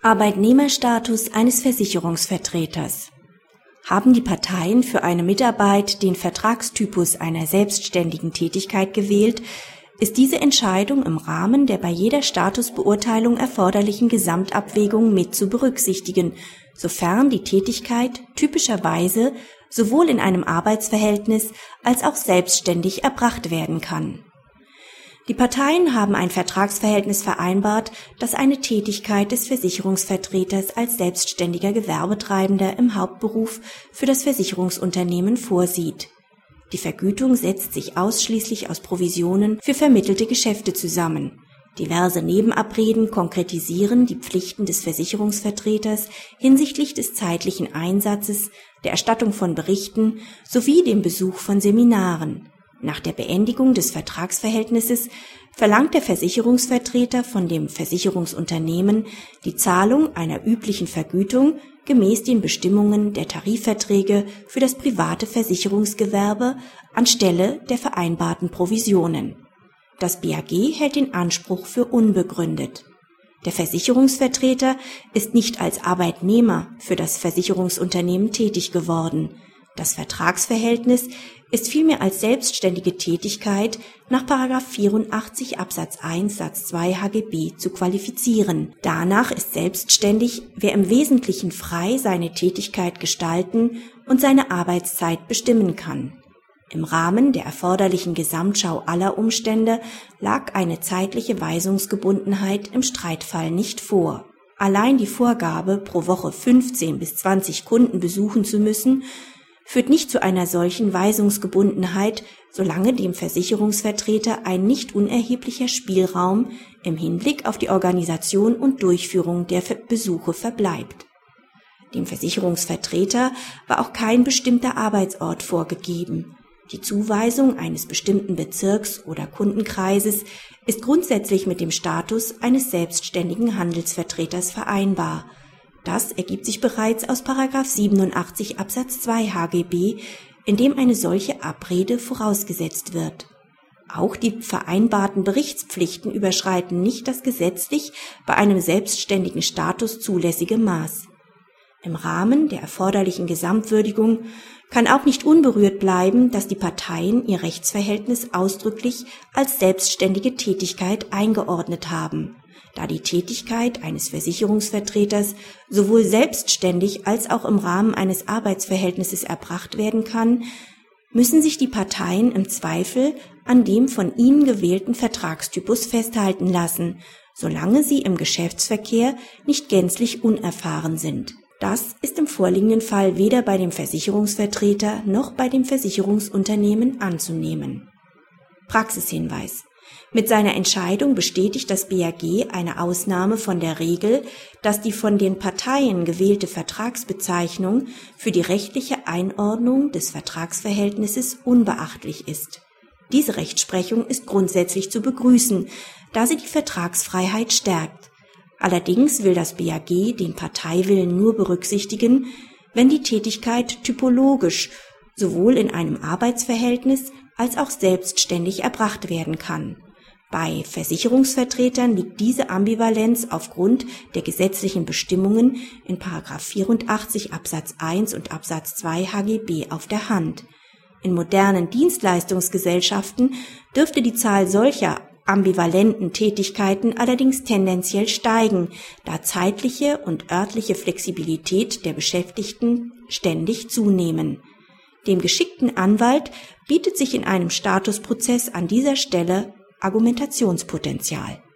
Arbeitnehmerstatus eines Versicherungsvertreters. Haben die Parteien für eine Mitarbeit den Vertragstypus einer selbstständigen Tätigkeit gewählt, ist diese Entscheidung im Rahmen der bei jeder Statusbeurteilung erforderlichen Gesamtabwägung mit zu berücksichtigen, sofern die Tätigkeit typischerweise sowohl in einem Arbeitsverhältnis als auch selbstständig erbracht werden kann die Parteien haben ein Vertragsverhältnis vereinbart, das eine Tätigkeit des Versicherungsvertreters als selbstständiger Gewerbetreibender im Hauptberuf für das Versicherungsunternehmen vorsieht. Die Vergütung setzt sich ausschließlich aus Provisionen für vermittelte Geschäfte zusammen. Diverse Nebenabreden konkretisieren die Pflichten des Versicherungsvertreters hinsichtlich des zeitlichen Einsatzes, der Erstattung von Berichten sowie dem Besuch von Seminaren nach der Beendigung des Vertragsverhältnisses verlangt der Versicherungsvertreter von dem Versicherungsunternehmen die Zahlung einer üblichen Vergütung gemäß den Bestimmungen der Tarifverträge für das private Versicherungsgewerbe anstelle der vereinbarten Provisionen. Das BAG hält den Anspruch für unbegründet. Der Versicherungsvertreter ist nicht als Arbeitnehmer für das Versicherungsunternehmen tätig geworden. Das Vertragsverhältnis ist vielmehr als selbstständige Tätigkeit nach 84 Absatz 1 Satz 2 HGB zu qualifizieren. Danach ist selbstständig, wer im Wesentlichen frei seine Tätigkeit gestalten und seine Arbeitszeit bestimmen kann. Im Rahmen der erforderlichen Gesamtschau aller Umstände lag eine zeitliche Weisungsgebundenheit im Streitfall nicht vor. Allein die Vorgabe, pro Woche 15 bis 20 Kunden besuchen zu müssen, führt nicht zu einer solchen Weisungsgebundenheit, solange dem Versicherungsvertreter ein nicht unerheblicher Spielraum im Hinblick auf die Organisation und Durchführung der Besuche verbleibt. Dem Versicherungsvertreter war auch kein bestimmter Arbeitsort vorgegeben. Die Zuweisung eines bestimmten Bezirks oder Kundenkreises ist grundsätzlich mit dem Status eines selbstständigen Handelsvertreters vereinbar das ergibt sich bereits aus 87 Absatz 2 HGB, in dem eine solche Abrede vorausgesetzt wird. Auch die vereinbarten Berichtspflichten überschreiten nicht das gesetzlich bei einem selbstständigen Status zulässige Maß. Im Rahmen der erforderlichen Gesamtwürdigung kann auch nicht unberührt bleiben, dass die Parteien ihr Rechtsverhältnis ausdrücklich als selbstständige Tätigkeit eingeordnet haben da die Tätigkeit eines Versicherungsvertreters sowohl selbstständig als auch im Rahmen eines Arbeitsverhältnisses erbracht werden kann, müssen sich die Parteien im Zweifel an dem von ihnen gewählten Vertragstypus festhalten lassen, solange sie im Geschäftsverkehr nicht gänzlich unerfahren sind. Das ist im vorliegenden Fall weder bei dem Versicherungsvertreter noch bei dem Versicherungsunternehmen anzunehmen. Praxishinweis mit seiner Entscheidung bestätigt das BAG eine Ausnahme von der Regel, dass die von den Parteien gewählte Vertragsbezeichnung für die rechtliche Einordnung des Vertragsverhältnisses unbeachtlich ist. Diese Rechtsprechung ist grundsätzlich zu begrüßen, da sie die Vertragsfreiheit stärkt. Allerdings will das BAG den Parteiwillen nur berücksichtigen, wenn die Tätigkeit typologisch sowohl in einem Arbeitsverhältnis als auch selbstständig erbracht werden kann bei Versicherungsvertretern liegt diese Ambivalenz aufgrund der gesetzlichen Bestimmungen in 84 Absatz 1 und Absatz 2 HGB auf der Hand. In modernen Dienstleistungsgesellschaften dürfte die Zahl solcher ambivalenten Tätigkeiten allerdings tendenziell steigen, da zeitliche und örtliche Flexibilität der Beschäftigten ständig zunehmen. Dem geschickten Anwalt bietet sich in einem Statusprozess an dieser Stelle Argumentationspotenzial